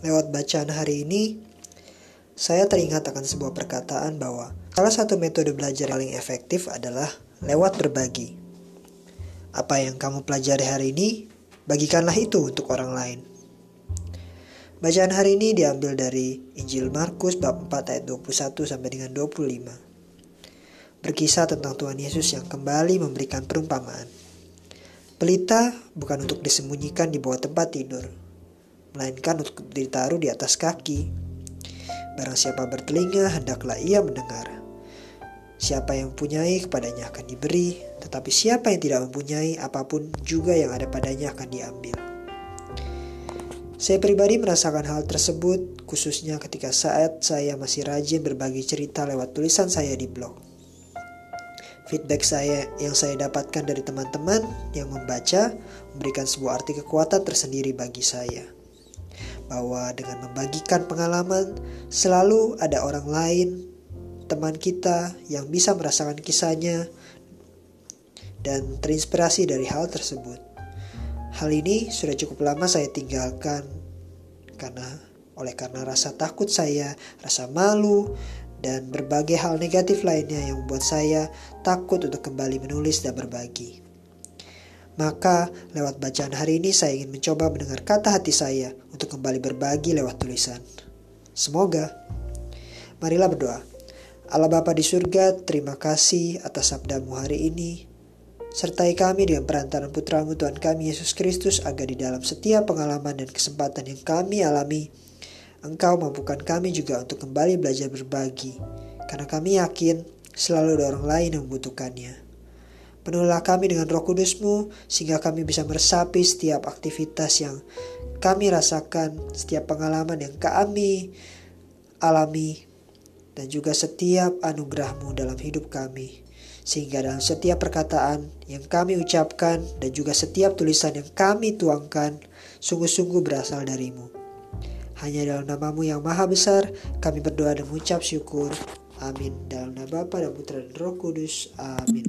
Lewat bacaan hari ini, saya teringat akan sebuah perkataan bahwa salah satu metode belajar yang paling efektif adalah lewat berbagi. Apa yang kamu pelajari hari ini, bagikanlah itu untuk orang lain. Bacaan hari ini diambil dari Injil Markus bab 4 ayat 21 sampai dengan 25. Berkisah tentang Tuhan Yesus yang kembali memberikan perumpamaan. Pelita bukan untuk disembunyikan di bawah tempat tidur, melainkan untuk ditaruh di atas kaki. Barang siapa bertelinga, hendaklah ia mendengar. Siapa yang mempunyai kepadanya akan diberi, tetapi siapa yang tidak mempunyai apa pun juga yang ada padanya akan diambil. Saya pribadi merasakan hal tersebut khususnya ketika saat saya masih rajin berbagi cerita lewat tulisan saya di blog. Feedback saya yang saya dapatkan dari teman-teman yang membaca memberikan sebuah arti kekuatan tersendiri bagi saya bahwa dengan membagikan pengalaman selalu ada orang lain, teman kita yang bisa merasakan kisahnya dan terinspirasi dari hal tersebut. Hal ini sudah cukup lama saya tinggalkan karena oleh karena rasa takut saya, rasa malu, dan berbagai hal negatif lainnya yang membuat saya takut untuk kembali menulis dan berbagi. Maka lewat bacaan hari ini saya ingin mencoba mendengar kata hati saya untuk kembali berbagi lewat tulisan. Semoga. Marilah berdoa. Allah Bapa di surga, terima kasih atas sabdamu hari ini. Sertai kami dengan perantaran putramu Tuhan kami Yesus Kristus agar di dalam setiap pengalaman dan kesempatan yang kami alami, Engkau mampukan kami juga untuk kembali belajar berbagi. Karena kami yakin selalu ada orang lain yang membutuhkannya. Penuhlah kami dengan roh kudusmu sehingga kami bisa meresapi setiap aktivitas yang kami rasakan, setiap pengalaman yang kami alami, dan juga setiap anugerahmu dalam hidup kami. Sehingga dalam setiap perkataan yang kami ucapkan dan juga setiap tulisan yang kami tuangkan sungguh-sungguh berasal darimu. Hanya dalam namamu yang maha besar kami berdoa dan mengucap syukur. Amin. Dalam nama Bapa dan Putra dan Roh Kudus. Amin.